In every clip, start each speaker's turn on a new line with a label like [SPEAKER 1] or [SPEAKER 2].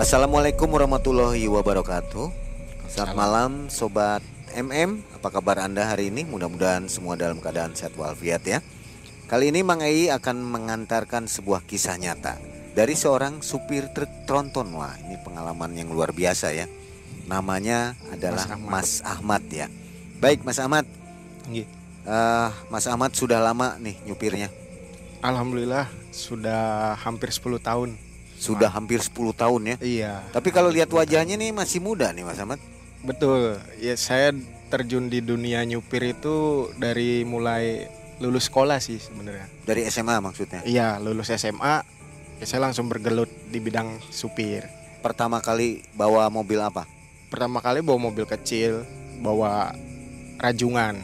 [SPEAKER 1] Assalamualaikum warahmatullahi wabarakatuh. Selamat malam sobat MM. Apa kabar Anda hari ini? Mudah-mudahan semua dalam keadaan sehat walafiat ya. Kali ini Mang Ei akan mengantarkan sebuah kisah nyata dari seorang supir truk tronton. Wah, ini pengalaman yang luar biasa ya. Namanya adalah
[SPEAKER 2] Mas Ahmad.
[SPEAKER 1] Mas Ahmad ya. Baik Mas Ahmad. Eh, Mas Ahmad sudah lama nih nyupirnya.
[SPEAKER 2] Alhamdulillah sudah hampir 10 tahun.
[SPEAKER 1] Sudah hampir 10 tahun ya.
[SPEAKER 2] Iya.
[SPEAKER 1] Tapi kalau lihat wajahnya nih masih muda nih Mas Ahmad.
[SPEAKER 2] Betul. Ya saya terjun di dunia nyupir itu dari mulai lulus sekolah sih sebenarnya.
[SPEAKER 1] Dari SMA maksudnya.
[SPEAKER 2] Iya, lulus SMA ya saya langsung bergelut di bidang supir.
[SPEAKER 1] Pertama kali bawa mobil apa?
[SPEAKER 2] Pertama kali bawa mobil kecil, bawa rajungan.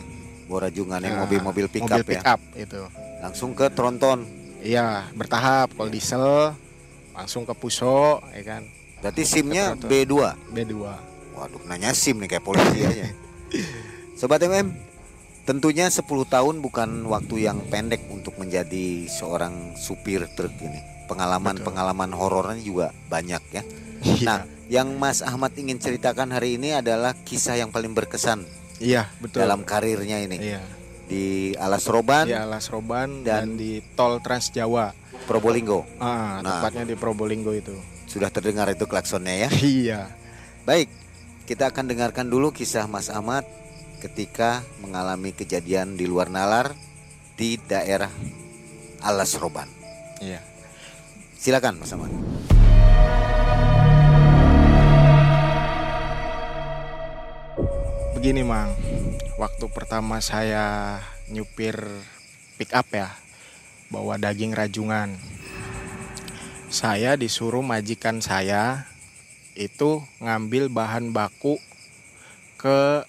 [SPEAKER 1] Bawa rajungan yang
[SPEAKER 2] Nah,
[SPEAKER 1] mobil-mobil pick up
[SPEAKER 2] mobil
[SPEAKER 1] ya.
[SPEAKER 2] pick up itu.
[SPEAKER 1] Langsung ke tronton.
[SPEAKER 2] Iya, bertahap. Kalau diesel langsung ke Puso, ya kan.
[SPEAKER 1] Berarti SIM-nya
[SPEAKER 2] Ke tronton.
[SPEAKER 1] B2.
[SPEAKER 2] B2.
[SPEAKER 1] Waduh, nanya SIM nih kayak polisi aja. Sobat MM, tentunya 10 tahun bukan waktu yang pendek untuk menjadi seorang supir truk ini. Pengalaman-pengalaman horornya juga banyak ya. Nah, yang Mas Ahmad ingin ceritakan hari ini adalah kisah yang paling berkesan
[SPEAKER 2] Iya, betul.
[SPEAKER 1] dalam karirnya ini
[SPEAKER 2] Iya.
[SPEAKER 1] Di Alas Roban,
[SPEAKER 2] di Alas Roban
[SPEAKER 1] Dan-
[SPEAKER 2] dan, di Tol Trans Jawa.
[SPEAKER 1] Probolinggo.
[SPEAKER 2] Ah,
[SPEAKER 1] Nah.
[SPEAKER 2] tepatnya di Probolinggo itu.
[SPEAKER 1] Sudah terdengar itu klaksonnya ya.
[SPEAKER 2] Iya.
[SPEAKER 1] Baik, kita akan dengarkan dulu kisah Mas Ahmad ketika mengalami kejadian di luar nalar di daerah Alas Roban.
[SPEAKER 2] Iya.
[SPEAKER 1] Silakan Mas Ahmad.
[SPEAKER 2] Begini, Mang. Waktu pertama saya nyupir pick up ya, bawa daging rajungan. Saya disuruh majikan saya itu ngambil bahan baku ke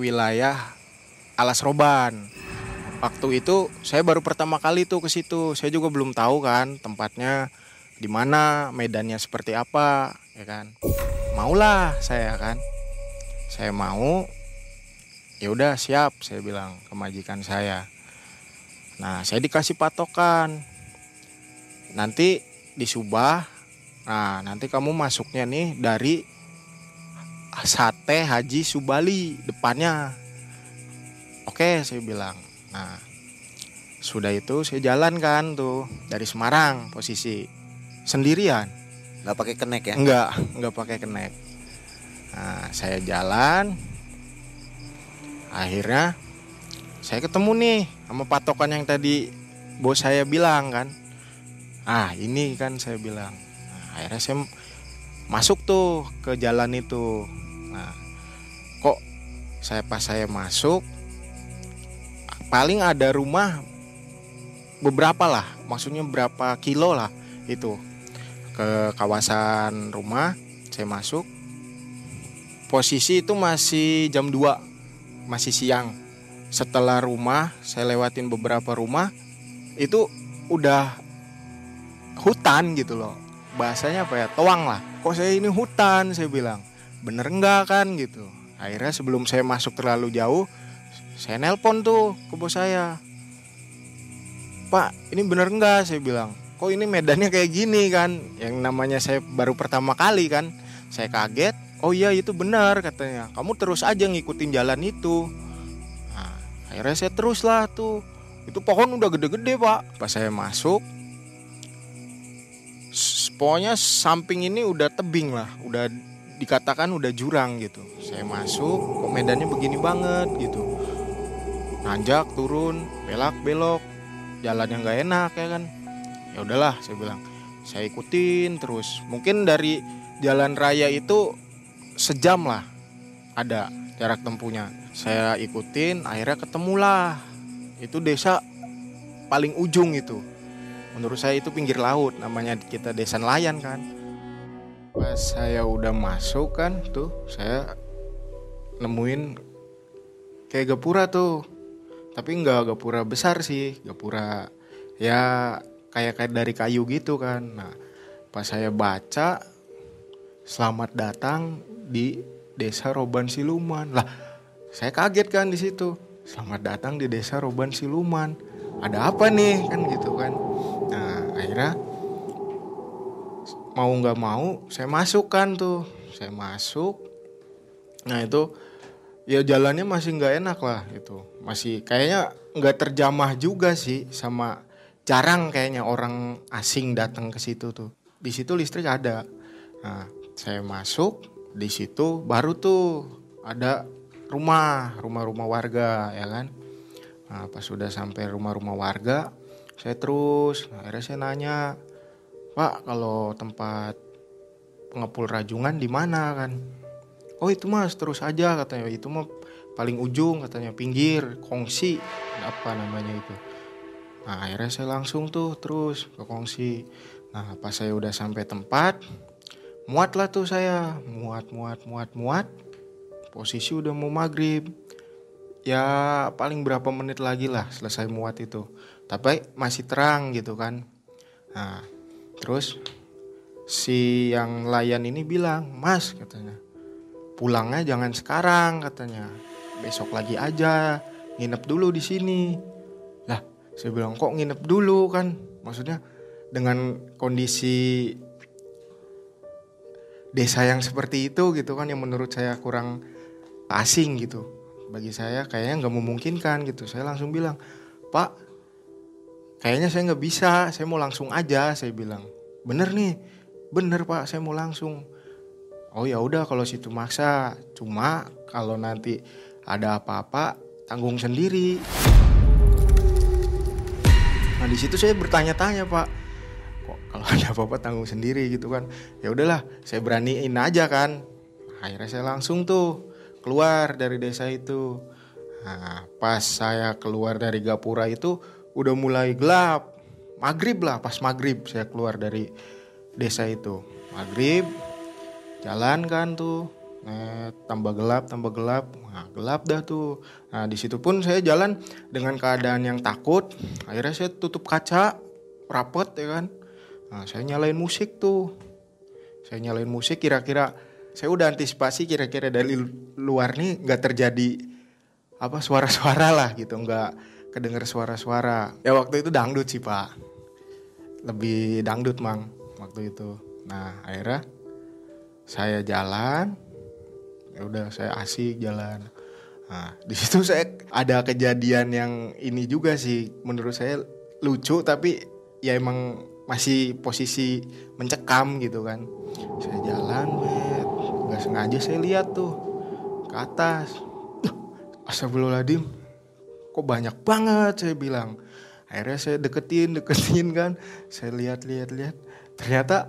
[SPEAKER 2] wilayah Alas Roban. Waktu itu saya baru pertama kali tuh ke situ. Saya juga belum tahu kan tempatnya di mana, medannya seperti apa, ya kan. Maulah saya kan. Saya mau. Ya udah siap, saya bilang ke majikan saya. Nah, saya dikasih patokan. Nanti di Subah. Nah, nanti kamu masuknya nih dari Sate Haji Subali depannya. Oke, saya bilang. Nah, sudah itu saya jalan kan tuh dari Semarang posisi sendirian.
[SPEAKER 1] Nggak pakai kenek ya?
[SPEAKER 2] Enggak, enggak pakai kenek. Nah, saya jalan. Akhirnya saya ketemu nih sama patokan yang tadi bos saya bilang kan. Ah, ini kan saya bilang. Nah, akhirnya saya masuk tuh ke jalan itu. Nah, kok saya pas saya masuk paling ada rumah beberapa lah, maksudnya berapa kilo lah itu ke kawasan rumah saya masuk posisi itu masih jam 2 masih siang. Setelah rumah saya lewatin beberapa rumah itu udah hutan gitu loh. Bahasanya apa ya? Toang lah. Kok saya ini hutan saya bilang. Bener enggak kan gitu. Akhirnya sebelum saya masuk terlalu jauh saya nelpon tuh ke bos saya. Pak ini bener enggak saya bilang. Kok ini medannya kayak gini kan? Yang namanya saya baru pertama kali kan. Saya kaget oh iya itu benar katanya. Kamu terus aja ngikutin jalan itu. Nah, akhirnya saya terus lah tuh. Itu pohon udah gede-gede pak. Pas saya masuk pokoknya samping ini udah tebing lah. Udah dikatakan udah jurang gitu. Saya masuk kok medannya begini banget gitu. Nanjak turun belak belok. Jalan yang nggak enak ya kan? Ya udahlah saya bilang. Saya ikutin terus. Mungkin dari jalan raya itu sejam lah ada jarak tempuhnya. Saya ikutin akhirnya ketemulah. Itu desa paling ujung itu. Menurut saya itu pinggir laut namanya kita desa nelayan kan. Pas saya udah masuk kan tuh saya nemuin kayak gapura tuh. Tapi nggak gapura besar sih gapura ya kayak kayak dari kayu gitu kan. Nah pas saya baca selamat datang di desa Roban Siluman. Lah saya kaget kan di situ. Selamat datang di desa Roban Siluman. Ada apa nih? Kan gitu kan. Nah akhirnya mau nggak mau saya masukkan tuh. Saya masuk. Nah itu ya jalannya masih nggak enak lah gitu. Masih kayaknya nggak terjamah juga sih sama jarang kayaknya orang asing datang ke situ tuh. Di situ listrik ada. Nah saya masuk di situ baru tuh ada rumah rumah-rumah warga ya kan nah pas sudah sampai rumah-rumah warga saya terus nah, akhirnya saya nanya Pak, kalau tempat pengepul rajungan di mana kan? Oh itu mas terus aja katanya itu mah paling ujung katanya pinggir kongsi apa namanya itu. Nah akhirnya saya langsung tuh terus ke kongsi. Nah pas saya udah sampai tempat muat lah tuh saya. Muat muat muat muat. Posisi udah mau maghrib. Ya paling berapa menit lagi lah selesai muat itu. Tapi masih terang gitu kan. Nah Terus si yang layan ini bilang, Mas katanya, pulangnya jangan sekarang katanya, besok lagi aja, nginep dulu di sini. Lah, saya bilang kok nginep dulu? kan? Maksudnya dengan kondisi desa yang seperti itu gitu kan yang menurut saya kurang asing gitu. Bagi saya kayaknya nggak memungkinkan gitu. Saya langsung bilang pak kayaknya saya nggak bisa saya mau langsung aja saya bilang. Bener nih bener pak saya mau langsung. Oh ya udah kalau situ maksa. Cuma kalau nanti ada apa-apa tanggung sendiri. Nah di situ saya bertanya-tanya pak kalau ada apa-apa tanggung sendiri gitu kan. Ya udahlah saya beraniin aja kan. Akhirnya saya langsung tuh keluar dari desa itu. Nah pas saya keluar dari gapura itu udah mulai gelap. Maghrib lah pas maghrib saya keluar dari desa itu. Maghrib jalan kan tuh. Nah, tambah gelap tambah gelap. Nah, gelap dah tuh. Nah di situ pun saya jalan dengan keadaan yang takut. Akhirnya saya tutup kaca rapet ya kan nah, saya nyalain musik tuh saya nyalain musik kira-kira saya udah antisipasi kira-kira dari luar nih nggak terjadi apa suara-suara lah gitu nggak kedenger suara-suara. Ya waktu itu dangdut sih pak, lebih dangdut mang waktu itu. Nah akhirnya saya jalan, ya udah saya asik jalan. Nah di situ saya ada kejadian yang ini juga sih, menurut saya lucu tapi ya emang masih posisi mencekam gitu kan. Saya jalan, bet, nggak sengaja saya lihat tuh ke atas. Astagfirullahaladzim, kok banyak banget saya bilang. Akhirnya saya deketin deketin kan. Saya lihat lihat lihat. Ternyata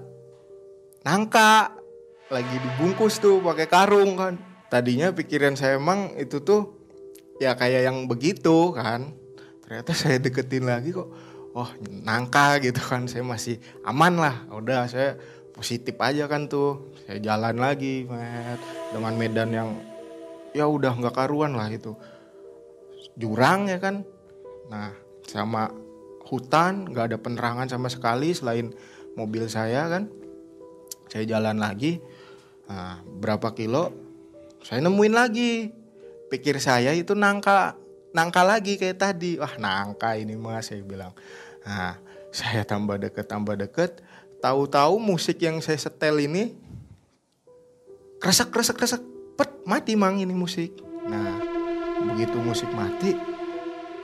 [SPEAKER 2] nangka. Lagi dibungkus tuh pakai karung kan. Tadinya pikiran saya emang itu tuh ya kayak yang begitu kan. Ternyata saya deketin lagi kok oh nangka gitu kan saya masih aman lah. Udah saya positif aja kan tuh. Saya jalan lagi met dengan medan yang ya udah nggak karuan lah itu jurang ya kan. Nah sama hutan nggak ada penerangan sama sekali selain mobil saya kan. Saya jalan lagi nah, berapa kilo saya nemuin lagi. Pikir saya itu nangka nangka lagi kayak tadi. Wah nangka ini mas saya bilang nah saya tambah deket tambah deket. Tahu-tahu musik yang saya setel ini kresek kresek kresek. Pet mati mang ini musik. Nah begitu musik mati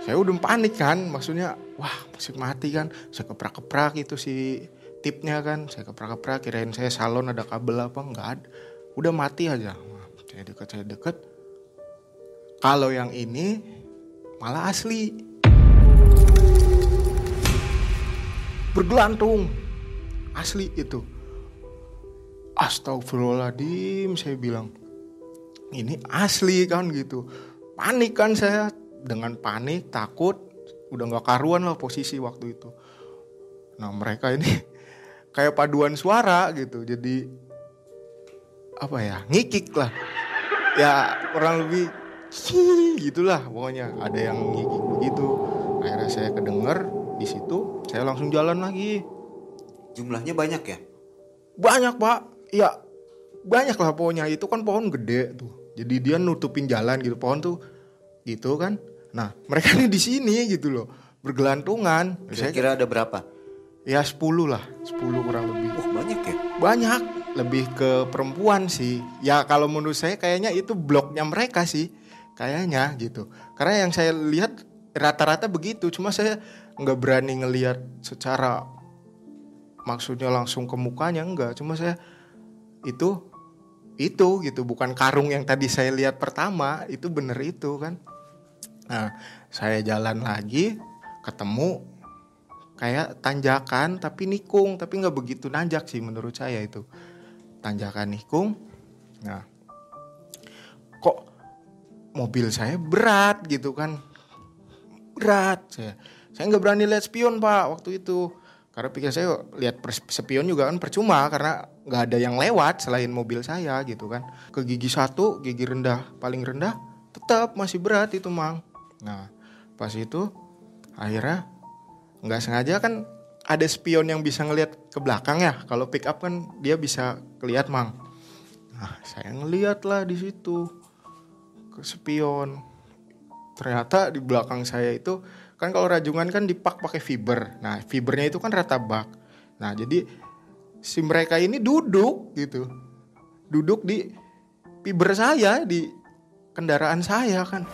[SPEAKER 2] saya udah panik kan. Maksudnya wah musik mati kan. Saya keprak-keprak itu si tipnya kan. Saya keprak-keprak kirain saya salon ada kabel apa enggak ada udah mati aja. Saya deket saya deket. Kalau yang ini malah asli bergelantung. Asli itu. Astagfirullahaladzim saya bilang ini asli kan gitu. Panik kan saya. Dengan panik takut udah nggak karuan lah posisi waktu itu. Nah mereka ini kayak paduan suara gitu. Jadi apa ya ngikik lah. Ya kurang lebih gitulah pokoknya. Ada yang ngikik begitu. Akhirnya saya kedenger di situ saya langsung jalan lagi.
[SPEAKER 1] Jumlahnya banyak ya?
[SPEAKER 2] Banyak pak. Ya banyak lah pokoknya itu kan pohon gede tuh. Jadi dia nutupin jalan gitu. Pohon tuh gitu kan. Nah mereka ini di sini gitu loh. Bergelantungan.
[SPEAKER 1] Saya kira ada berapa?
[SPEAKER 2] Ya 10 lah. 10 kurang lebih.
[SPEAKER 1] Oh banyak ya?
[SPEAKER 2] Banyak. Lebih ke perempuan sih. Ya kalau menurut saya kayaknya itu blognya mereka sih. Kayaknya gitu. Karena yang saya lihat rata-rata begitu. Cuma saya nggak berani ngelihat secara maksudnya langsung ke mukanya enggak cuma saya itu itu gitu. Bukan karung yang tadi saya lihat pertama itu bener itu kan. Nah saya jalan lagi ketemu kayak tanjakan tapi nikung. Tapi nggak begitu nanjak sih menurut saya itu. Tanjakan nikung. Nah kok mobil saya berat gitu kan. Berat saya saya nggak berani lihat spion pak waktu itu. Karena pikir saya lihat spion juga kan percuma karena nggak ada yang lewat selain mobil saya gitu kan. Ke gigi satu gigi rendah paling rendah tetap masih berat itu mang. Nah pas itu akhirnya nggak sengaja kan ada spion yang bisa ngelihat ke belakang ya. Kalau pick up kan dia bisa kelihat mang. Nah saya ngeliat lah di situ ke spion. Ternyata di belakang saya itu kan kalau rajungan kan dipak pakai fiber. Nah fibernya itu kan rata bak. Nah jadi si mereka ini duduk gitu. Duduk di fiber saya di kendaraan saya kan.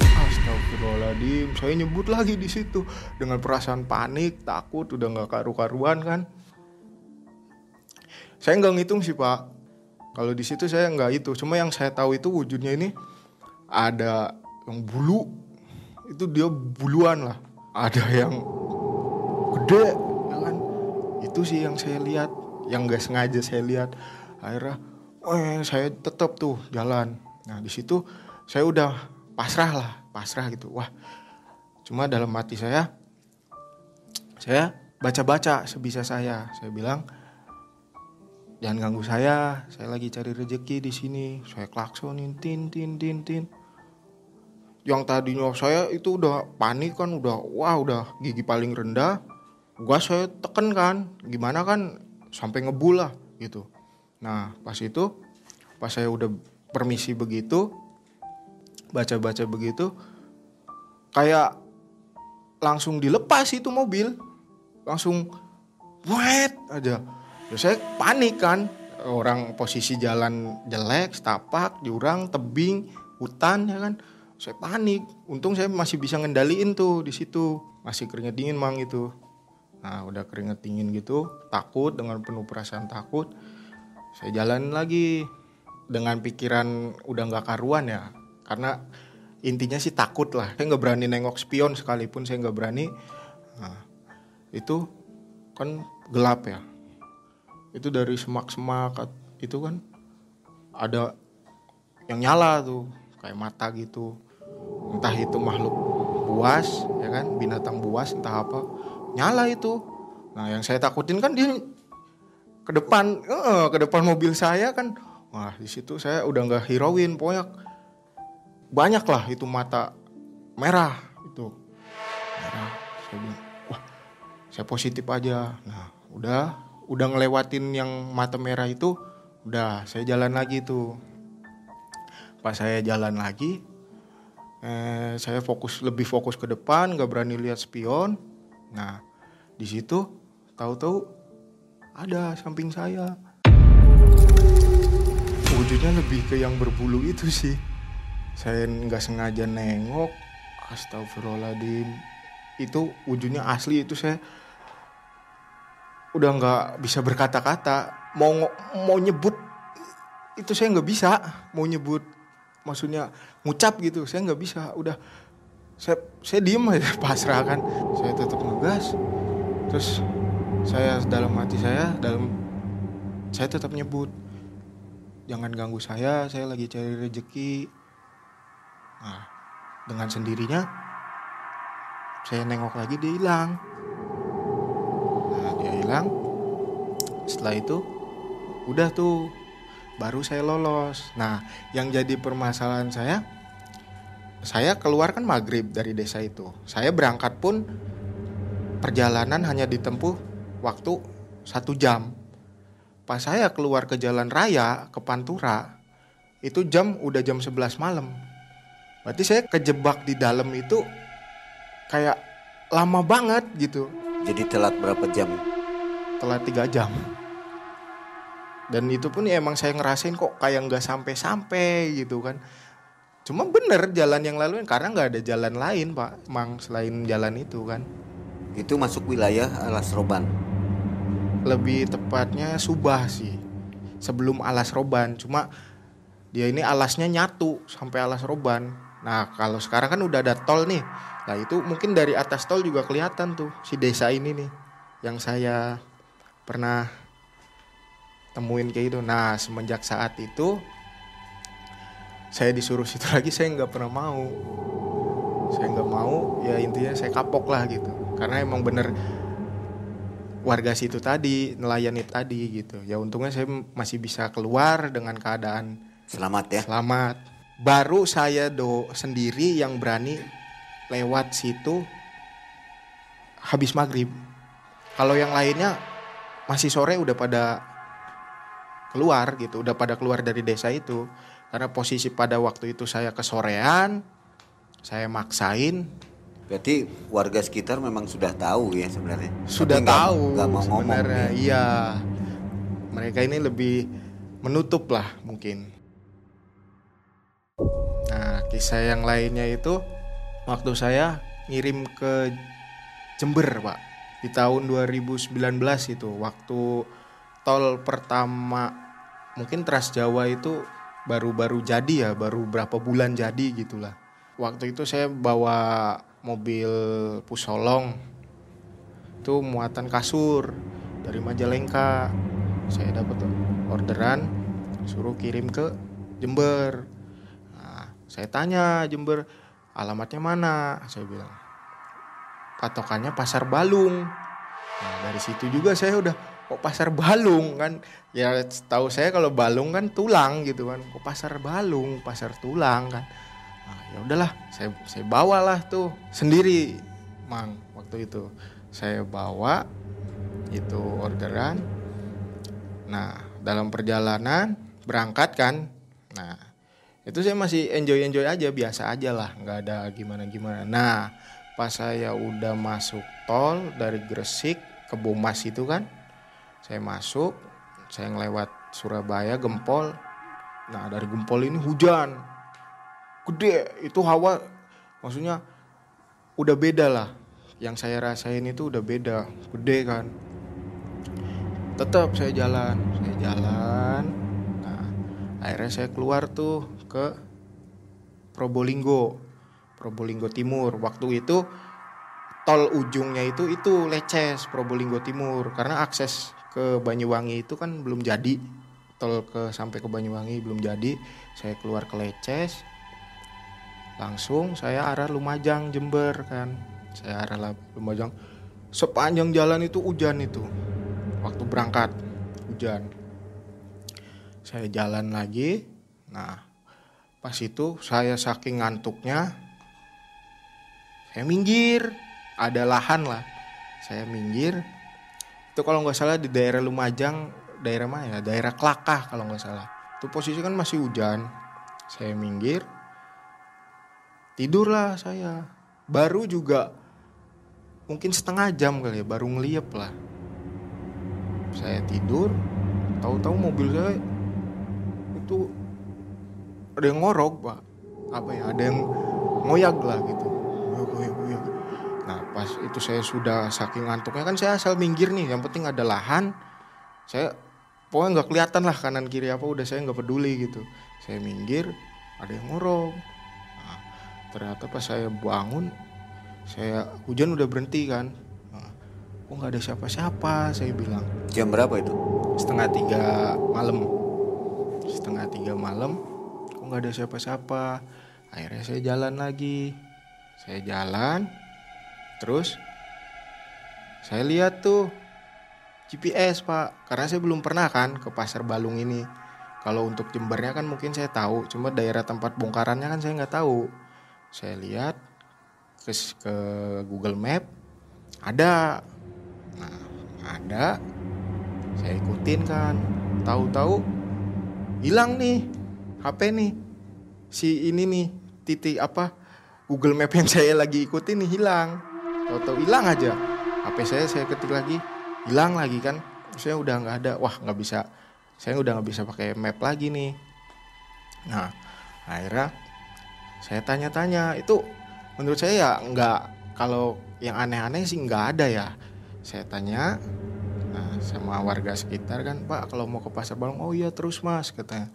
[SPEAKER 2] Astagfirullahaladzim, saya nyebut lagi di situ. Dengan perasaan panik, takut, udah nggak karu-karuan kan. Saya nggak ngitung sih pak. Kalau di situ saya nggak itu, cuma yang saya tahu itu wujudnya ini ada yang bulu, itu dia buluan lah. Ada yang gede, ya kan? Itu sih yang saya lihat, yang nggak sengaja saya lihat. Akhirnya, eh saya tetap tuh jalan. Nah di situ saya udah pasrah lah pasrah gitu wah cuma dalam hati saya saya baca-baca sebisa saya saya bilang jangan ganggu saya saya lagi cari rezeki di sini saya klaksonin tin tin tin tin yang tadinya saya itu udah panik kan udah wah udah gigi paling rendah gua saya teken kan gimana kan sampai ngebul lah gitu. Nah pas itu pas saya udah permisi begitu baca-baca begitu kayak langsung dilepas itu mobil langsung wet aja. Ya saya panik kan orang posisi jalan jelek setapak jurang tebing hutan ya kan saya panik. Untung saya masih bisa ngendaliin tuh di situ. Masih keringet dingin mang itu nah udah keringet dingin gitu takut dengan penuh perasaan takut saya jalan lagi dengan pikiran udah nggak karuan ya. Karena intinya sih takut lah. Saya nggak berani nengok spion sekalipun saya nggak berani. Nah, itu kan gelap ya. Itu dari semak-semak itu kan ada yang nyala tuh kayak mata gitu entah itu makhluk buas ya kan? Binatang buas entah apa. Nyala itu. Nah yang saya takutin kan dia ke depan eh, ke depan mobil saya kan. Wah di situ saya udah nggak hirauin pokoknya banyak lah itu mata merah itu. Merah saya bilang wah saya positif aja. Nah udah udah ngelewatin yang mata merah itu udah saya jalan lagi tuh. Pas saya jalan lagi eh, saya fokus lebih fokus ke depan nggak berani lihat spion. Nah di situ tahu-tahu ada samping saya. Wujudnya lebih ke yang berbulu itu sih. Saya nggak sengaja nengok. Astagfirullahaladzim. Itu wujudnya asli itu saya udah nggak bisa berkata-kata. Mau mau nyebut itu saya nggak bisa mau nyebut. Maksudnya ngucap gitu saya nggak bisa udah saya saya diem aja pasrah kan saya tetap ngegas terus saya dalam hati saya dalam saya tetap nyebut jangan ganggu saya saya lagi cari rezeki Nah, dengan sendirinya saya nengok lagi dia hilang. Nah, dia hilang. Setelah itu udah tuh baru saya lolos. Nah, yang jadi permasalahan saya saya keluar kan maghrib dari desa itu. Saya berangkat pun perjalanan hanya ditempuh waktu satu jam. Pas saya keluar ke jalan raya ke Pantura, itu jam udah jam 11 malam. Berarti saya kejebak di dalam itu kayak lama banget gitu.
[SPEAKER 1] Jadi telat berapa jam?
[SPEAKER 2] telat tiga jam dan itu pun ya emang saya ngerasain kok kayak nggak sampai-sampai gitu kan. Cuma bener jalan yang lalu karena nggak ada jalan lain pak emang selain jalan itu kan.
[SPEAKER 1] Itu masuk wilayah Alas Roban.
[SPEAKER 2] lebih tepatnya Subah sih sebelum Alas Roban. Cuma dia ini alasnya nyatu sampai Alas Roban. Nah kalau sekarang kan udah ada tol nih. Nah itu mungkin dari atas tol juga kelihatan tuh si desa ini nih yang saya pernah temuin kayak gitu. Nah semenjak saat itu saya disuruh situ lagi saya nggak pernah mau. Saya nggak mau ya intinya saya kapok lah gitu. Karena emang bener warga situ tadi nelayan itu tadi gitu. Ya untungnya saya masih bisa keluar dengan keadaan
[SPEAKER 1] Selamat ya.
[SPEAKER 2] selamat. Baru saya do sendiri yang berani lewat situ habis maghrib. Kalau yang lainnya masih sore udah pada keluar gitu udah pada keluar dari desa itu karena posisi pada waktu itu saya kesorean saya maksain
[SPEAKER 1] Berarti warga sekitar memang sudah tahu ya sebenarnya.
[SPEAKER 2] sudah
[SPEAKER 1] Tapi
[SPEAKER 2] tahu
[SPEAKER 1] nggak mau ngomong.
[SPEAKER 2] sebenarnya
[SPEAKER 1] ya.
[SPEAKER 2] iya mereka ini lebih menutup lah mungkin nah kisah yang lainnya itu waktu saya ngirim ke Jember pak di tahun 2019 itu waktu tol pertama mungkin Trans Jawa itu baru-baru jadi ya baru berapa bulan jadi gitulah. Waktu itu saya bawa mobil Pusolong. Itu muatan kasur dari Majalengka. Saya dapat orderan suruh kirim ke Jember. Nah, saya tanya Jember alamatnya mana? Saya bilang patokannya pasar Balung nah, dari situ juga saya udah kok pasar Balung? Kan ya tahu saya kalau Balung kan tulang gitu kan. Kok pasar Balung? Pasar tulang kan. Nah, ya udahlah saya saya bawalah tuh sendiri mang waktu itu. Saya bawa itu orderan. Nah dalam perjalanan berangkat kan. Nah itu saya masih enjoy enjoy aja biasa aja lah nggak ada gimana gimana nah pas saya udah masuk tol dari Gresik ke Bomas itu kan. Saya masuk saya ngelewat Surabaya Gempol. Nah dari Gempol ini hujan. Gede itu hawa maksudnya udah beda lah. Yang saya rasain itu udah beda gede kan. Tetap saya jalan saya jalan. Nah akhirnya saya keluar tuh ke Probolinggo. Probolinggo Timur. Waktu itu tol ujungnya itu itu Leces Probolinggo Timur. Karena akses ke Banyuwangi itu kan belum jadi. Tol ke sampai ke Banyuwangi belum jadi. Saya keluar ke Leces. Langsung saya arah Lumajang Jember kan. Saya arah Lumajang. Sepanjang jalan itu hujan itu. Waktu berangkat hujan. Saya jalan lagi. Nah pas itu saya saking ngantuknya saya minggir ada lahan lah. Saya minggir. Itu kalau nggak salah di daerah Lumajang daerah mana ya? Daerah Kelakah kalau nggak salah. Itu posisi kan masih hujan. Saya minggir. Tidurlah saya. Baru juga mungkin setengah jam kali ya baru ngeliep lah. Saya tidur. Tahu-tahu mobil saya itu ada yang ngorok pak. Apa ya? Ada yang ngoyak lah gitu. Pas itu saya sudah saking ngantuknya. Kan saya asal minggir nih yang penting ada lahan. Saya pokoknya nggak kelihatan lah kanan kiri apa udah saya nggak peduli gitu. Saya minggir ada yang ngorok nah, ternyata pas saya bangun saya hujan udah berhenti kan. Nah, kok nggak ada siapa-siapa? Saya bilang
[SPEAKER 1] Jam berapa itu?
[SPEAKER 2] setengah tiga malam. Setengah tiga malam kok nggak ada siapa-siapa? Akhirnya saya jalan lagi. Saya jalan terus saya lihat tuh GPS pak. Karena saya belum pernah kan ke pasar Balung ini. Kalau untuk Jembernya kan mungkin saya tahu cuma daerah tempat bongkarannya kan saya nggak tahu. Saya lihat ke, ke Google Map ada. Nah ada. Saya ikutin kan. Tahu-tahu hilang nih HP nih. Si ini nih titik apa Google Map yang saya lagi ikutin nih hilang tahu-tahu hilang aja. HP saya saya ketik lagi. Hilang lagi kan. Maksudnya udah nggak ada. Wah nggak bisa. Saya udah nggak bisa pakai map lagi nih. Nah akhirnya saya tanya-tanya. Itu menurut saya ya nggak kalau yang aneh-aneh sih nggak ada ya. Saya tanya nah sama warga sekitar kan pak kalau mau ke pasar balong? Oh iya terus mas katanya.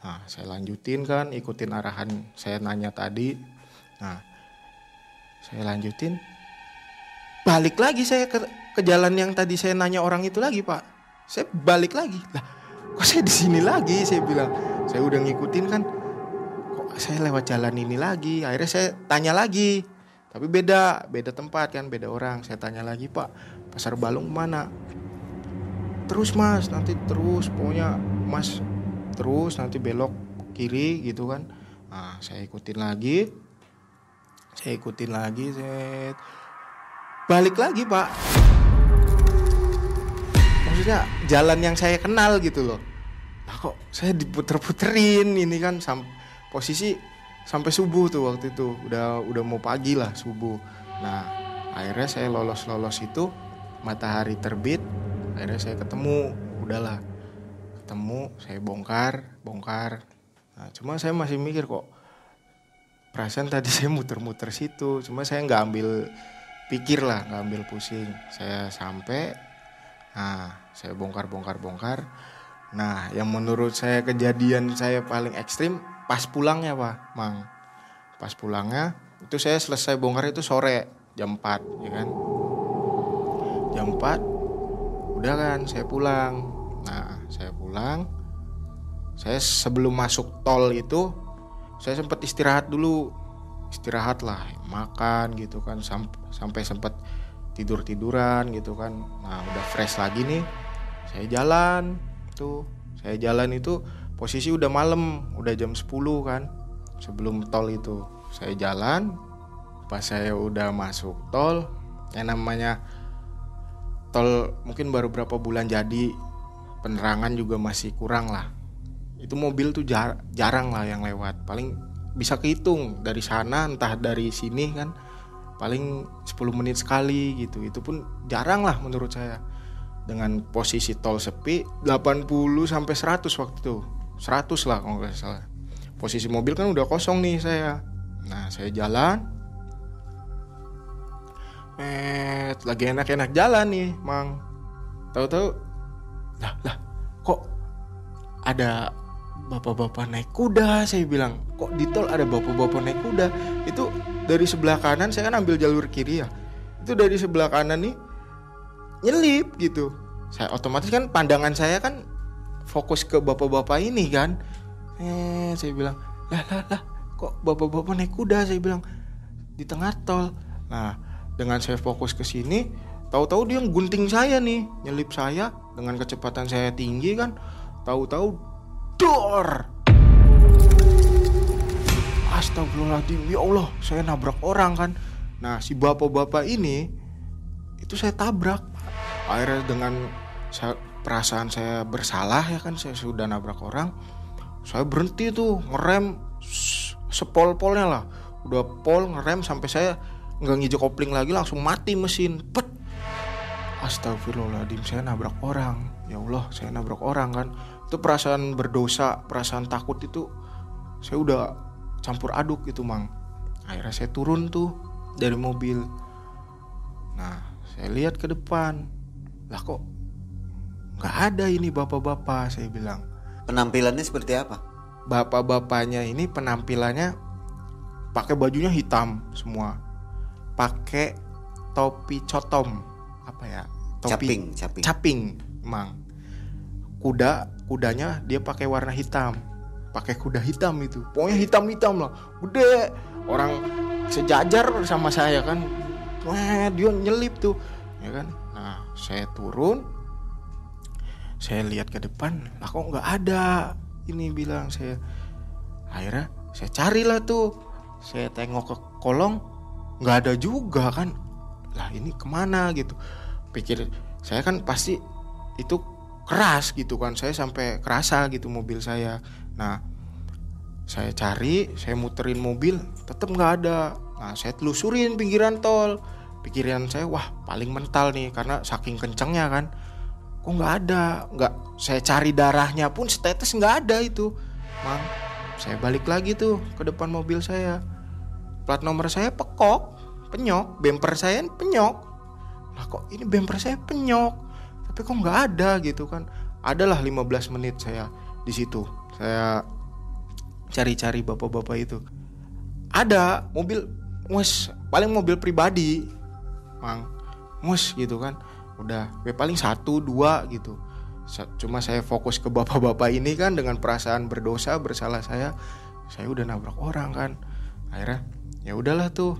[SPEAKER 2] Nah saya lanjutin kan ikutin arahan saya nanya tadi. Nah saya lanjutin balik lagi saya ke, ke jalan yang tadi saya nanya orang itu lagi pak. Saya balik lagi. Lah kok saya di sini lagi? Saya bilang saya udah ngikutin kan kok saya lewat jalan ini lagi? Akhirnya saya tanya lagi. Tapi beda beda tempat kan beda orang. Saya tanya lagi pak pasar balung mana terus mas nanti terus pokoknya mas terus nanti belok kiri gitu kan. Nah saya ikutin lagi. Saya ikutin lagi saya balik lagi pak. Maksudnya jalan yang saya kenal gitu loh. Lah kok saya diputer-puterin ini kan sam posisi sampai subuh tuh waktu itu. Udah udah mau pagi lah subuh. Nah akhirnya saya lolos lolos itu matahari terbit akhirnya saya ketemu. Udahlah ketemu saya bongkar bongkar. Nah cuma saya masih mikir kok perasaan tadi saya muter-muter situ. Cuma saya nggak ambil pikir lah nggak ambil pusing. Saya sampai nah saya bongkar bongkar bongkar. Nah yang menurut saya kejadian saya paling ekstrim pas pulangnya pak mang. Pas pulangnya itu saya selesai bongkar itu sore jam 4 ya kan? Jam 4 udah kan saya pulang. Nah saya pulang. Saya sebelum masuk tol itu saya sempat istirahat dulu istirahat lah makan gitu kan sampai sampai sempat tidur tiduran gitu kan. Nah udah fresh lagi nih saya jalan tuh. Saya jalan itu posisi udah malam udah jam 10 kan sebelum tol itu. Saya jalan pas saya udah masuk tol yang namanya tol mungkin baru berapa bulan jadi penerangan juga masih kurang lah. Itu mobil tuh jar jarang lah yang lewat paling bisa kehitung dari sana entah dari sini kan paling 10 menit sekali gitu. Itu pun jarang lah menurut saya. Dengan posisi tol sepi 80 sampai 100 waktu itu. 100 lah kalau nggak salah. Posisi mobil kan udah kosong nih saya. Nah saya jalan. Eh lagi enak-enak jalan nih mang. Tahu-tahu lah lah kok ada bapak-bapak naik kuda saya bilang kok di tol ada bapak-bapak naik kuda? Itu dari sebelah kanan saya kan ambil jalur kiri ya. Itu dari sebelah kanan nih nyelip gitu. Saya otomatis kan pandangan saya kan fokus ke bapak-bapak ini kan. Eh saya bilang lah lah lah kok bapak-bapak naik kuda? Saya bilang di tengah tol. Nah dengan saya fokus ke sini tahu-tahu dia gunting saya nih nyelip saya dengan kecepatan saya tinggi kan. Tahu-tahu dor Astagfirullahaladzim ya Allah saya nabrak orang kan. Nah si bapak-bapak ini itu saya tabrak. Akhirnya dengan saya, perasaan saya bersalah ya kan saya sudah nabrak orang saya berhenti tuh ngerem sepol-polnya lah. Udah pol ngerem sampai saya nggak ngijek kopling lagi langsung mati mesin. Pet. Astagfirullahaladzim saya nabrak orang. Ya Allah saya nabrak orang kan itu perasaan berdosa perasaan takut itu saya udah campur aduk gitu mang. Akhirnya saya turun tuh dari mobil. Nah saya lihat ke depan. Lah kok nggak ada ini bapak-bapak saya bilang.
[SPEAKER 1] Penampilannya seperti apa?
[SPEAKER 2] Bapak-bapaknya ini penampilannya pakai bajunya hitam semua. Pakai topi cotom. Apa ya? Topi
[SPEAKER 1] caping caping.
[SPEAKER 2] caping mang kuda kudanya dia pakai warna hitam. Pakai kuda hitam itu. Pokoknya hitam hitam lah. Gede. Orang sejajar sama saya kan. Wah dia nyelip tuh. Ya kan? Nah saya turun. Saya lihat ke depan. Lah kok nggak ada? Ini bilang saya. Akhirnya saya carilah tuh. Saya tengok ke kolong. Nggak ada juga kan. Lah ini ke mana gitu? Pikir saya kan pasti itu keras gitu kan. Saya sampai kerasa gitu mobil saya. Nah saya cari saya muterin mobil tetap nggak ada. Nah saya telusurin pinggiran tol. Pikiran saya wah paling mental nih karena saking kencengnya kan. Kok nggak ada? Nggak saya cari darahnya pun status nggak ada itu. Mang saya balik lagi tuh ke depan mobil saya. Plat nomor saya pekok penyok. Bumper saya penyok. Lah kok ini bumper saya penyok tapi kok nggak ada gitu kan? Adalah 15 menit saya di situ. Saya cari-cari bapak-bapak itu. Ada mobil mus paling mobil pribadi mang. Mus gitu kan. Udah gue paling satu dua gitu. Cuma saya fokus ke bapak-bapak ini kan dengan perasaan berdosa bersalah saya saya udah nabrak orang kan. Akhirnya ya udahlah tuh.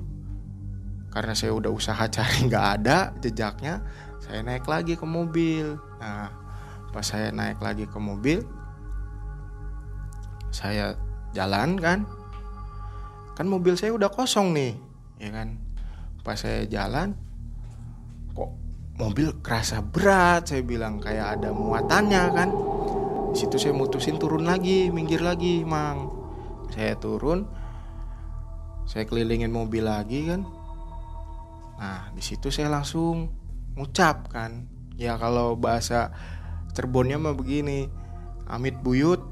[SPEAKER 2] Karena saya udah usaha cari nggak ada jejaknya saya naik lagi ke mobil. Nah pas saya naik lagi ke mobil saya jalan kan. Kan mobil saya udah kosong nih ya kan. Pas saya jalan kok mobil kerasa berat saya bilang. Kayak ada muatannya kan. Di situ saya mutusin turun lagi minggir lagi mang. Saya turun saya kelilingin mobil lagi kan. Nah di situ saya langsung ngucap kan. Ya kalau bahasa Cirebonnya mah begini Amit buyut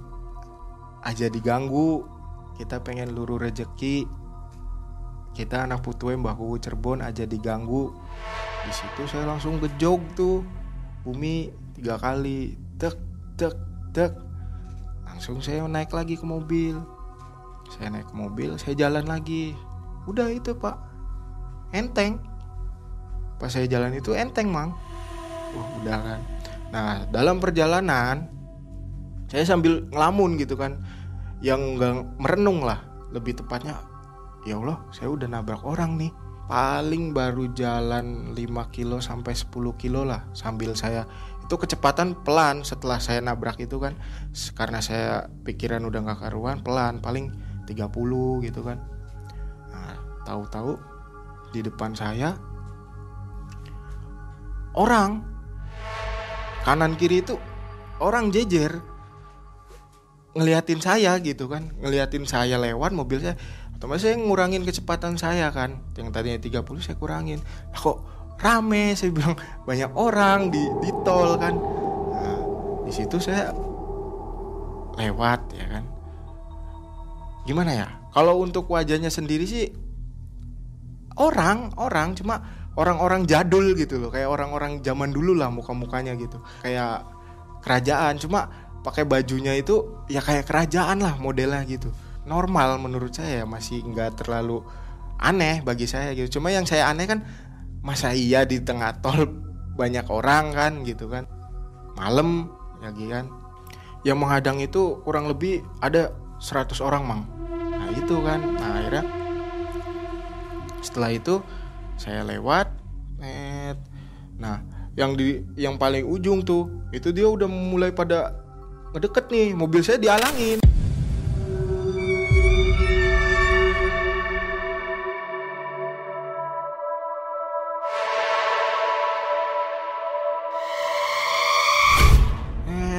[SPEAKER 2] aja diganggu kita pengen luru rezeki kita anak putuwe bahu Cirebon aja diganggu. Di situ saya langsung gejog tuh bumi tiga kali tek tek tek. Langsung saya naik lagi ke mobil. Saya naik ke mobil saya jalan lagi. Udah itu pak. Enteng pas saya jalan itu enteng mang. Wah udah kan. Nah dalam perjalanan saya sambil ngelamun gitu kan. Yang nggak merenung lah lebih tepatnya ya Allah saya udah nabrak orang nih. Paling baru jalan 5 kilo sampai 10 kilo lah sambil saya. Itu kecepatan pelan setelah saya nabrak itu kan. Karena saya pikiran udah nggak karuan pelan paling 30 gitu kan. Nah tahu-tahu di depan saya orang. Kanan kiri itu orang jejer. Ngeliatin saya gitu kan. Ngeliatin saya lewat mobil saya. Otomatis saya ngurangin kecepatan saya kan. Yang tadinya 30 saya kurangin. Nah, kok rame? Saya bilang banyak orang di di tol kan. Nah, di situ saya lewat ya kan. Gimana ya? Kalau untuk wajahnya sendiri sih orang orang. Cuma orang-orang jadul gitu loh kayak orang-orang zaman dulu lah muka-mukanya gitu. Kayak kerajaan cuma pakai bajunya itu ya kayak kerajaan lah modelnya gitu. Normal menurut saya masih nggak terlalu aneh bagi saya gitu. Cuma yang saya aneh kan masa iya di tengah tol banyak orang kan gitu kan. Malam lagi kan. Yang menghadang itu kurang lebih ada 100 orang mang. Nah itu kan. Nah akhirnya setelah itu saya lewat net. Nah yang di yang paling ujung tuh itu dia udah mulai pada ngedeket nih mobil saya dialangin.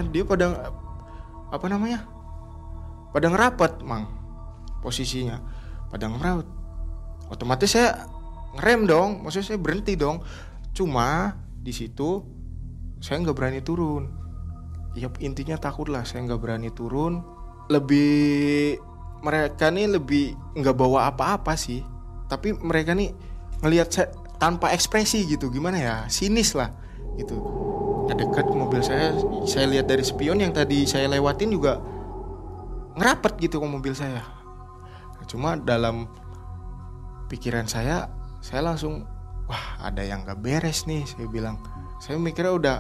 [SPEAKER 2] Dia pada apa namanya? Pada ngerapat mang posisinya. Pada ngerapat otomatis saya ngerem dong maksudnya saya berhenti dong. Cuma di situ saya nggak berani turun. Ya intinya takut lah saya nggak berani turun. Lebih mereka nih lebih nggak bawa apa-apa sih. Tapi mereka nih ngelihat saya tanpa ekspresi gitu. Gimana ya? Sinis lah gitu. Nah dekat mobil saya saya lihat dari spion yang tadi saya lewatin juga ngerapat gitu ke mobil saya. Cuma dalam pikiran saya saya langsung wah ada yang gak beres nih saya bilang. Saya mikirnya udah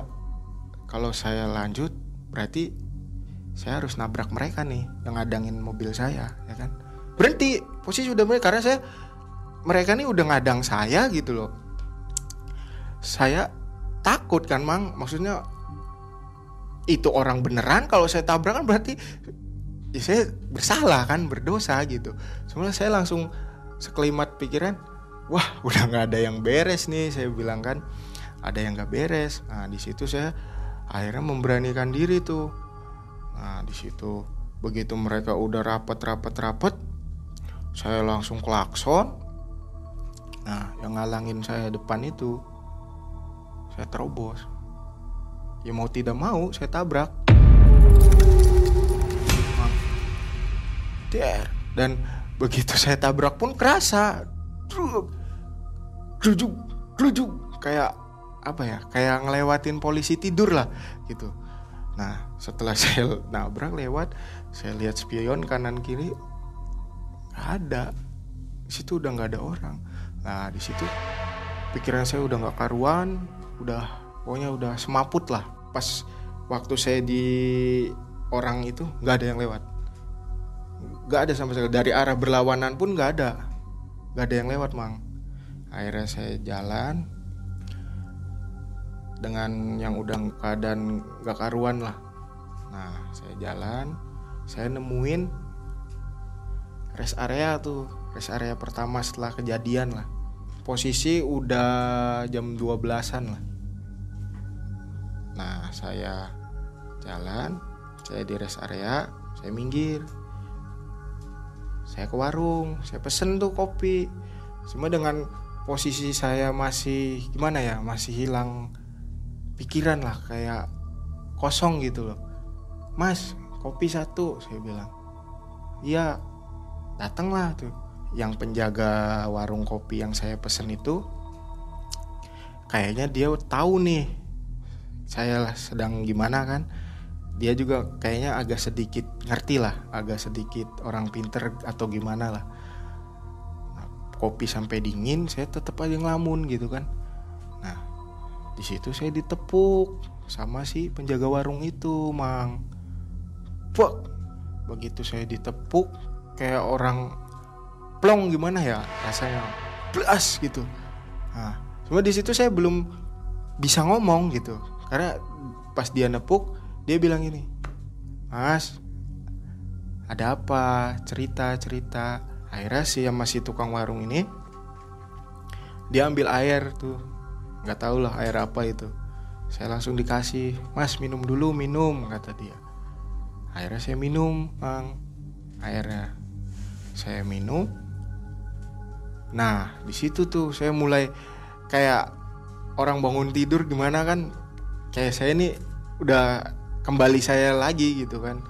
[SPEAKER 2] kalau saya lanjut berarti saya harus nabrak mereka nih yang ngadangin mobil saya ya kan. Berhenti posisi udah mulai karena saya mereka nih udah ngadang saya gitu loh. Saya takut kan mang? Maksudnya itu orang beneran kalau saya tabrak kan berarti ya saya bersalah kan berdosa gitu. Sebenarnya saya langsung sekelimat pikiran wah udah nggak ada yang beres nih saya bilang kan. Ada yang nggak beres. Nah di situ saya akhirnya memberanikan diri tuh. Nah di situ begitu mereka udah rapat rapat rapat saya langsung klakson. Nah yang ngalangin saya depan itu saya terobos. Ya mau tidak mau saya tabrak. Der. dan begitu saya tabrak pun kerasa Grujuk, grujuk kayak apa ya kayak ngelewatin polisi tidur lah gitu. Nah setelah saya nabrak lewat saya lihat spion kanan kiri ada. Di situ udah nggak ada orang. Nah di situ pikiran saya udah nggak karuan udah pokoknya udah semaput lah. Pas waktu saya di orang itu nggak ada yang lewat. Nggak ada sama sekali dari arah berlawanan pun nggak ada. Nggak ada yang lewat mang akhirnya saya jalan dengan yang udah keadaan gak karuan lah. Nah saya jalan saya nemuin rest area tuh rest area pertama setelah kejadian lah. Posisi udah jam 12-an lah. Nah saya jalan saya di rest area saya minggir. Saya ke warung saya pesen tuh kopi. Semua dengan posisi saya masih gimana ya masih hilang pikiran lah kayak kosong gitu loh. Mas kopi satu saya bilang. Iya datanglah tuh. Yang penjaga warung kopi yang saya pesen itu kayaknya dia tahu nih saya sedang gimana kan. Dia juga kayaknya agak sedikit ngerti lah agak sedikit orang pinter atau gimana lah kopi sampai dingin saya tetap aja ngelamun gitu kan. Nah di situ saya ditepuk sama si penjaga warung itu mang Fuck. begitu saya ditepuk kayak orang plong gimana ya rasanya? Blas gitu. Nah cuma di situ saya belum bisa ngomong gitu. Karena pas dia nepuk dia bilang ini mas ada apa? Cerita cerita akhirnya si yang masih tukang warung ini dia ambil air tuh. Nggak tahu lah air apa itu. Saya langsung dikasih mas minum dulu minum kata dia. Akhirnya saya minum bang. Airnya saya minum. Nah di situ tuh saya mulai kayak orang bangun tidur gimana kan? Kayak saya ini udah kembali saya lagi gitu kan.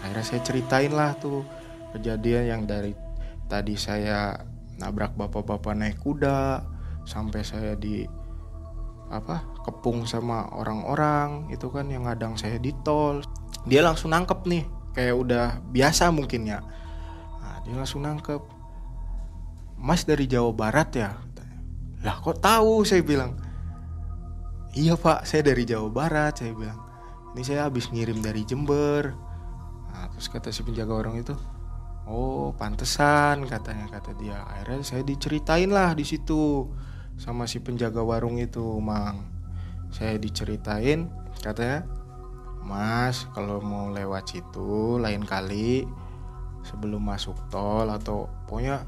[SPEAKER 2] Akhirnya saya ceritain lah tuh kejadian yang dari tadi saya nabrak bapak-bapak naik kuda sampai saya di apa kepung sama orang-orang itu kan yang ngadang saya di tol. Dia langsung nangkep nih kayak udah biasa mungkin ya. Nah, dia langsung nangkep. Mas dari Jawa Barat ya? Lah kok tahu? saya bilang. Iya pak saya dari Jawa Barat saya bilang. Ini saya habis ngirim dari Jember. Nah, terus kata si penjaga warung itu oh pantesan katanya kata dia. Akhirnya saya diceritain lah di situ sama si penjaga warung itu mang. Saya diceritain katanya mas kalau mau lewat situ lain kali sebelum masuk tol atau pokoknya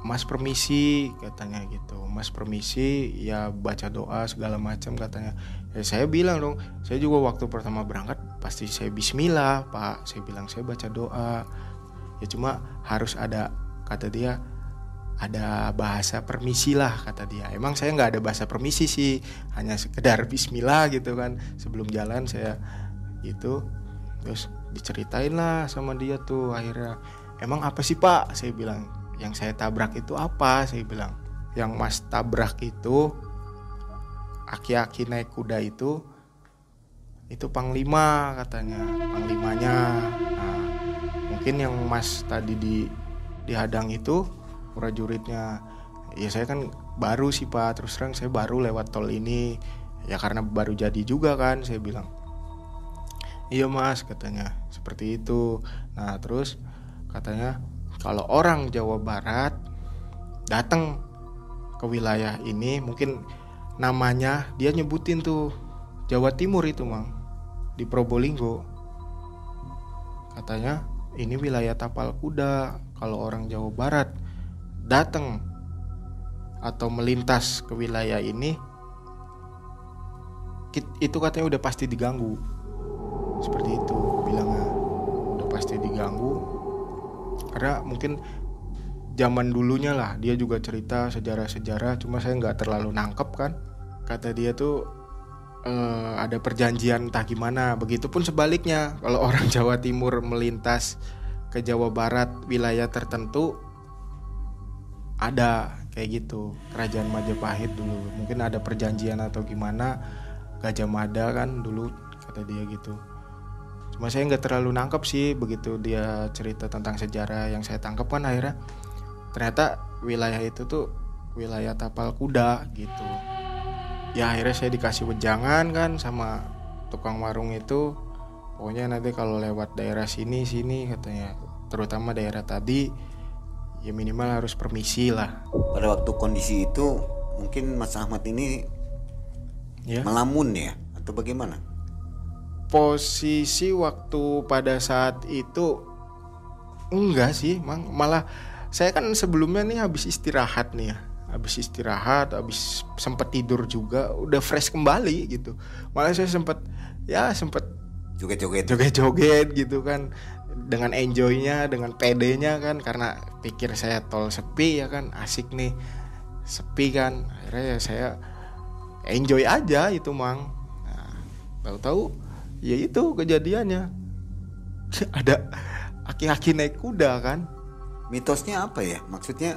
[SPEAKER 2] Mas permisi katanya gitu. Mas permisi ya baca doa segala macam katanya. Ya saya bilang dong saya juga waktu pertama berangkat pasti saya Bismillah pak. Saya bilang saya baca doa ya cuma harus ada kata dia ada bahasa permisi lah kata dia. Emang saya nggak ada bahasa permisi sih hanya sekedar Bismillah gitu kan. Sebelum jalan saya gitu terus diceritain lah sama dia tuh akhirnya. Emang apa sih pak? Saya bilang yang saya tabrak itu apa? Saya bilang yang mas tabrak itu aki-aki naik kuda itu itu panglima katanya. Panglimanya. Nah, mungkin yang mas tadi di dihadang itu prajuritnya ya saya kan baru sih pak. Terus terang saya baru lewat tol ini ya karena baru jadi juga kan saya bilang. Iya mas katanya. Seperti itu. Nah terus katanya kalau orang Jawa Barat datang ke wilayah ini mungkin namanya dia nyebutin tuh Jawa Timur itu mang di Probolinggo. Katanya ini wilayah tapal kuda. Kalau orang Jawa Barat datang atau melintas ke wilayah ini itu katanya udah pasti diganggu. Seperti itu bilangnya. Udah pasti diganggu. Karena mungkin zaman dulunya lah dia juga cerita sejarah-sejarah cuma saya nggak terlalu nangkep kan. Kata dia tuh eh, ada perjanjian entah gimana. Begitupun sebaliknya kalau orang Jawa Timur melintas ke Jawa Barat wilayah tertentu ada kayak gitu. Kerajaan Majapahit dulu. Mungkin ada perjanjian atau gimana. Gajah Mada kan dulu kata dia gitu. Cuma saya nggak terlalu nangkep sih begitu dia cerita tentang sejarah yang saya tangkap kan akhirnya. Ternyata wilayah itu tuh wilayah tapal kuda gitu ya akhirnya saya dikasih wejangan kan sama tukang warung itu. Pokoknya nanti kalau lewat daerah sini sini katanya. Terutama daerah tadi ya minimal harus permisi lah.
[SPEAKER 1] Pada waktu kondisi itu mungkin Mas Ahmad ini
[SPEAKER 2] ya.
[SPEAKER 1] melamun ya? Atau bagaimana?
[SPEAKER 2] posisi waktu pada saat itu enggak sih mang. Malah saya kan sebelumnya nih habis istirahat nih ya habis istirahat habis sempat tidur juga udah fresh kembali gitu. Malah saya sempat ya sempat
[SPEAKER 1] Joget-joget.
[SPEAKER 2] joget-joget gitu kan. Dengan enjoynya dengan pedenya kan. Karena pikir saya tol sepi ya kan. Asik nih. Sepi kan. Akhirnya ya saya enjoy aja itu mang. Nah, tahu-tahu ya itu kejadiannya. Ada aki-aki naik kuda kan.
[SPEAKER 1] Mitosnya apa ya? Maksudnya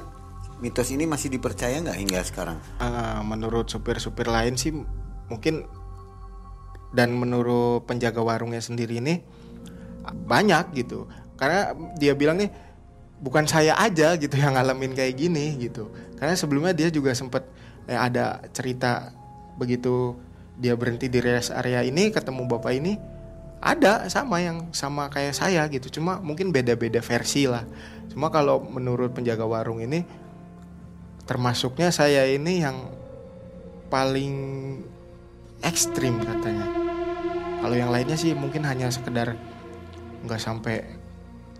[SPEAKER 1] mitos ini masih dipercaya nggak hingga sekarang?
[SPEAKER 2] Ah, menurut supir-supir lain sih mungkin dan menurut penjaga warungnya sendiri ini banyak gitu. Karena dia bilang nih bukan saya aja gitu yang ngalamin kayak gini gitu. Karena sebelumnya dia juga sempat eh, ada cerita begitu dia berhenti di rest area ini ketemu bapak ini ada sama yang sama kayak saya gitu. Cuma mungkin beda-beda versi lah. Cuma kalau menurut penjaga warung ini termasuknya saya ini yang paling ekstrim katanya. Kalau yang lainnya sih mungkin hanya sekedar nggak sampai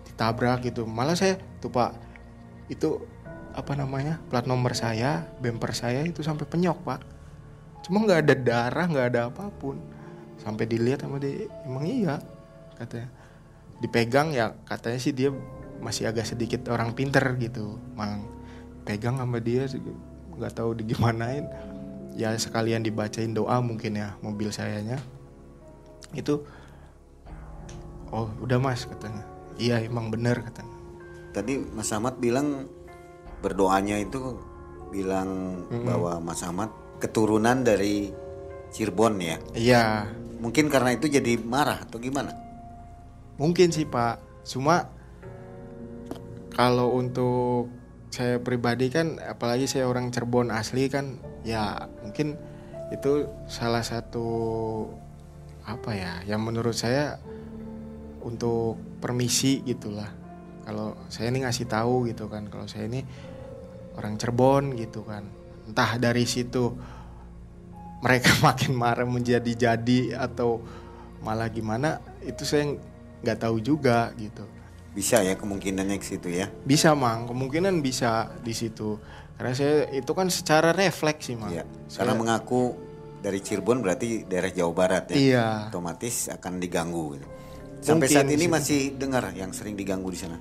[SPEAKER 2] ditabrak gitu. Malah saya tuh pak itu apa namanya plat nomor saya bumper saya itu sampai penyok pak. Cuma nggak ada darah nggak ada apa pun. Sampai dilihat sama dia emang iya katanya. Dipegang ya katanya sih dia masih agak sedikit orang pinter gitu mang pegang sama dia nggak tahu digimanain ya sekalian dibacain doa mungkin ya mobil sayanya. Itu oh udah mas katanya. Iya emang bener katanya.
[SPEAKER 1] Tadi Mas Ahmad bilang berdoanya itu bilang bahwa Mas Ahmad keturunan dari Cirebon ya.
[SPEAKER 2] iya.
[SPEAKER 1] Mungkin karena itu jadi marah atau gimana?
[SPEAKER 2] mungkin sih pak. Cuma kalau untuk saya pribadi kan apalagi saya orang Cirebon asli kan ya mungkin itu salah satu apa ya yang menurut saya untuk permisi gitulah. Kalau saya ini ngasih tahu gitu kan kalau saya ini orang Cirebon gitu kan. Entah dari situ mereka makin marah menjadi-jadi atau malah gimana itu saya nggak tahu juga gitu
[SPEAKER 1] Bisa ya kemungkinannya ke situ ya.
[SPEAKER 2] bisa mang kemungkinan bisa di situ karena saya itu kan secara refleks sih mang
[SPEAKER 1] Iya. Karena mengaku dari Cirebon berarti daerah Jawa Barat ya.
[SPEAKER 2] iya
[SPEAKER 1] Otomatis akan diganggu gitu. Sampai
[SPEAKER 2] Mungkin
[SPEAKER 1] saat ini
[SPEAKER 2] sih.
[SPEAKER 1] masih dengar yang sering diganggu di sana.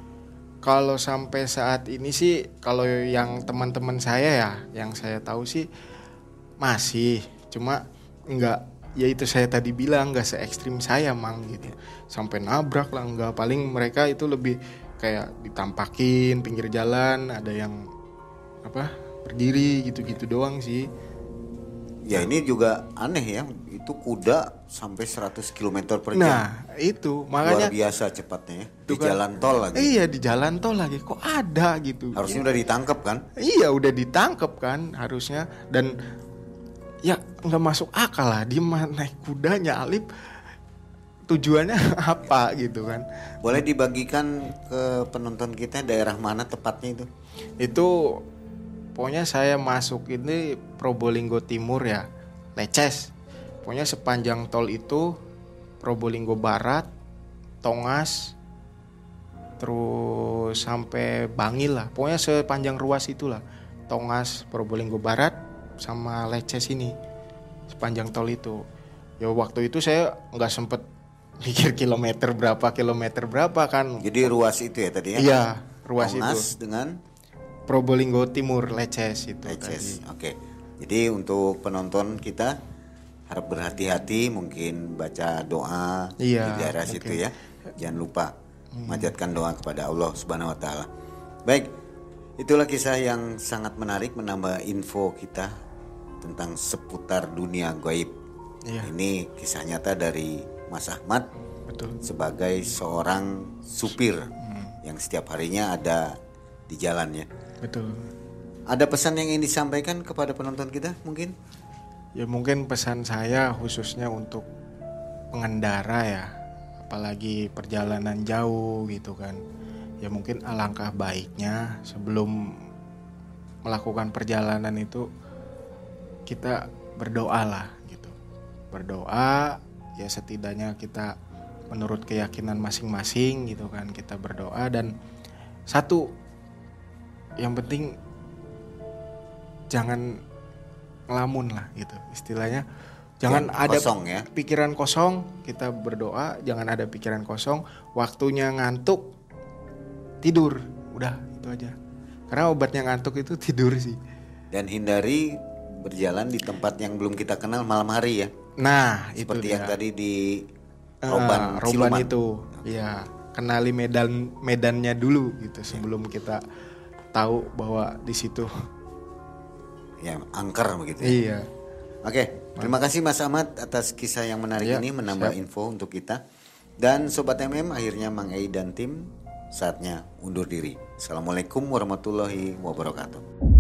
[SPEAKER 2] kalau sampai saat ini sih kalau yang teman-teman saya ya yang saya tahu sih masih cuma nggak ya itu saya tadi bilang nggak se ekstrim saya mang gitu sampai nabrak lah nggak paling mereka itu lebih kayak ditampakin pinggir jalan ada yang apa berdiri gitu-gitu doang sih
[SPEAKER 1] Ya ini juga aneh ya. Itu kuda sampai 100 km per jam.
[SPEAKER 2] nah itu
[SPEAKER 1] Luar
[SPEAKER 2] makanya
[SPEAKER 1] biasa cepatnya ya. Di
[SPEAKER 2] kan-
[SPEAKER 1] jalan tol lagi.
[SPEAKER 2] iya di jalan tol lagi kok ada gitu
[SPEAKER 1] Harusnya udah ditangkap kan?
[SPEAKER 2] Iya udah ditangkep kan harusnya dan ya nggak masuk akal lah dia naik kuda nyalip tujuannya apa gitu kan?
[SPEAKER 1] Boleh dibagikan ke penonton kita daerah mana tepatnya itu?
[SPEAKER 2] itu pokoknya saya masuk ini Probolinggo Timur ya Leces pokoknya sepanjang tol itu Probolinggo Barat Tongas terus sampai Bangil lah. Pokoknya sepanjang ruas itulah Tongas Probolinggo Barat sama Leces ini sepanjang tol itu ya waktu itu saya nggak sempet mikir kilometer berapa kilometer berapa kan
[SPEAKER 1] Jadi ruas itu ya tadi ya?
[SPEAKER 2] iya ruas itu
[SPEAKER 1] Tongas dengan
[SPEAKER 2] Probolinggo Timur Leces itu
[SPEAKER 1] Leces. Oke. Jadi untuk penonton kita harap berhati-hati mungkin baca doa
[SPEAKER 2] Iya,
[SPEAKER 1] di daerah situ ya. Jangan lupa manjatkan doa kepada Allah Subhanahu wa taala. Baik, itulah kisah yang sangat menarik menambah info kita tentang seputar dunia gaib.
[SPEAKER 2] Iya.
[SPEAKER 1] Ini kisah nyata dari Mas Ahmad
[SPEAKER 2] Betul.
[SPEAKER 1] sebagai seorang supir yang setiap harinya ada di jalannya.
[SPEAKER 2] Betul.
[SPEAKER 1] Ada pesan yang ingin disampaikan kepada penonton kita mungkin?
[SPEAKER 2] Ya mungkin pesan saya khususnya untuk pengendara ya, apalagi perjalanan jauh gitu kan. Ya mungkin alangkah baiknya sebelum melakukan perjalanan itu kita berdoa lah gitu. Berdoa ya setidaknya kita menurut keyakinan masing-masing gitu kan kita berdoa. Dan satu yang penting jangan ngelamun lah gitu. Istilahnya jangan
[SPEAKER 1] Yang
[SPEAKER 2] ada
[SPEAKER 1] kosong ya.
[SPEAKER 2] pikiran kosong kita berdoa jangan ada pikiran kosong. Waktunya ngantuk tidur. Udah itu aja. Karena obatnya ngantuk itu tidur sih.
[SPEAKER 1] Dan hindari berjalan di tempat yang belum kita kenal malam hari ya.
[SPEAKER 2] nah itu
[SPEAKER 1] Seperti
[SPEAKER 2] dia.
[SPEAKER 1] yang tadi di
[SPEAKER 2] Ah,
[SPEAKER 1] Roban,
[SPEAKER 2] Roban
[SPEAKER 1] Siluman.
[SPEAKER 2] itu ya kenali medan medannya dulu gitu sebelum kita tahu bahwa di situ
[SPEAKER 1] Ya, angker begitu. ya.
[SPEAKER 2] iya
[SPEAKER 1] Oke, terima kasih Mas Ahmad atas kisah yang menarik
[SPEAKER 2] Ya,
[SPEAKER 1] ini menambah info untuk kita. Dan Sobat MM akhirnya Mang Ei dan tim saatnya undur diri. Assalamualaikum warahmatullahi wabarakatuh.